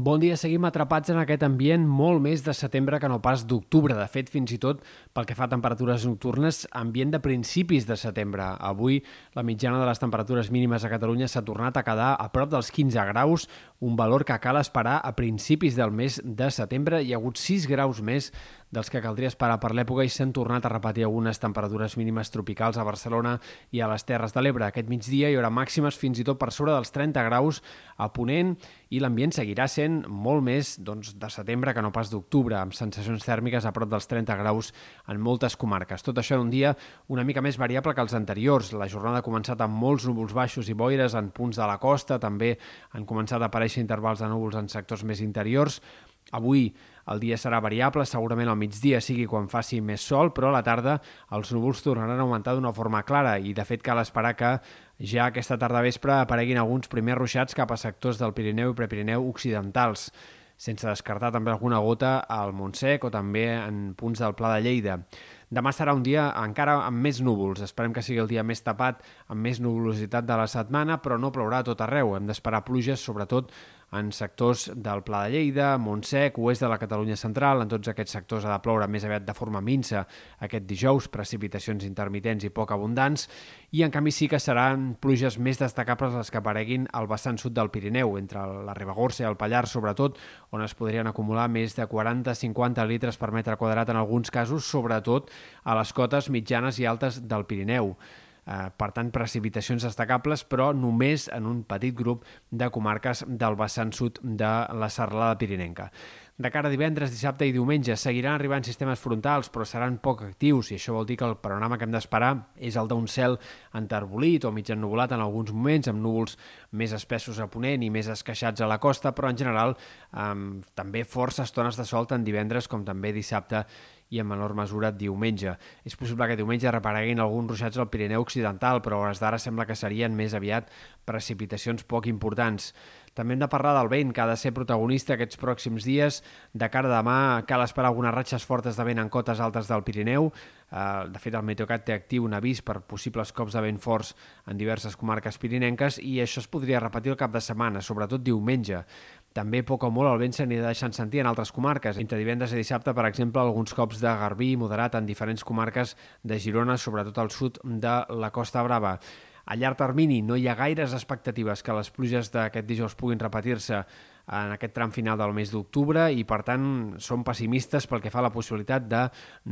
Bon dia, seguim atrapats en aquest ambient molt més de setembre que no pas d'octubre. De fet, fins i tot pel que fa a temperatures nocturnes, ambient de principis de setembre. Avui la mitjana de les temperatures mínimes a Catalunya s'ha tornat a quedar a prop dels 15 graus, un valor que cal esperar a principis del mes de setembre. Hi ha hagut 6 graus més dels que caldria esperar per l'època i s'han tornat a repetir algunes temperatures mínimes tropicals a Barcelona i a les Terres de l'Ebre. Aquest migdia hi haurà màximes fins i tot per sobre dels 30 graus a Ponent i l'ambient seguirà sent molt més doncs, de setembre que no pas d'octubre, amb sensacions tèrmiques a prop dels 30 graus en moltes comarques. Tot això en un dia una mica més variable que els anteriors. La jornada ha començat amb molts núvols baixos i boires en punts de la costa, també han començat a aparèixer intervals de núvols en sectors més interiors, Avui el dia serà variable, segurament al migdia sigui quan faci més sol, però a la tarda els núvols tornaran a augmentar d'una forma clara i de fet cal esperar que ja aquesta tarda vespre apareguin alguns primers ruixats cap a sectors del Pirineu i Prepirineu occidentals sense descartar també alguna gota al Montsec o també en punts del Pla de Lleida. Demà serà un dia encara amb més núvols. Esperem que sigui el dia més tapat, amb més nuvolositat de la setmana, però no plourà tot arreu. Hem d'esperar pluges, sobretot en sectors del Pla de Lleida, Montsec, oest de la Catalunya central. En tots aquests sectors ha de ploure més aviat de forma minsa aquest dijous, precipitacions intermitents i poc abundants, i en canvi sí que seran pluges més destacables les que apareguin al vessant sud del Pirineu, entre la Ribagorça i el Pallars, sobretot, on es podrien acumular més de 40-50 litres per metre quadrat en alguns casos, sobretot a les cotes mitjanes i altes del Pirineu. Eh, per tant, precipitacions destacables, però només en un petit grup de comarques del vessant sud de la serralada pirinenca. De cara a divendres, dissabte i diumenge seguiran arribant sistemes frontals, però seran poc actius i això vol dir que el panorama que hem d'esperar és el d'un cel enterbolit o mig ennuvolat en alguns moments, amb núvols més espessos a ponent i més esqueixats a la costa, però en general amb també força estones de sol tant divendres com també dissabte i en menor mesura diumenge. És possible que diumenge repareguin alguns ruixats al Pirineu Occidental, però a hores d'ara sembla que serien més aviat precipitacions poc importants. També hem de parlar del vent, que ha de ser protagonista aquests pròxims dies. De cara a demà cal esperar algunes ratxes fortes de vent en cotes altes del Pirineu. Eh, de fet, el Meteocat té actiu un avís per possibles cops de vent forts en diverses comarques pirinenques i això es podria repetir el cap de setmana, sobretot diumenge. També poc o molt el vent s'anirà deixant sentir en altres comarques. Entre divendres i dissabte, per exemple, alguns cops de garbí moderat en diferents comarques de Girona, sobretot al sud de la Costa Brava. A llarg termini no hi ha gaires expectatives que les pluges d'aquest dijous puguin repetir-se en aquest tram final del mes d'octubre i, per tant, som pessimistes pel que fa a la possibilitat de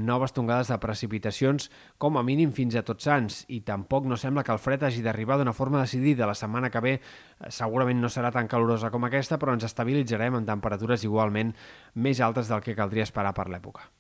noves tongades de precipitacions com a mínim fins a tots sants i tampoc no sembla que el fred hagi d'arribar d'una forma decidida. La setmana que ve eh, segurament no serà tan calorosa com aquesta, però ens estabilitzarem amb temperatures igualment més altes del que caldria esperar per l'època.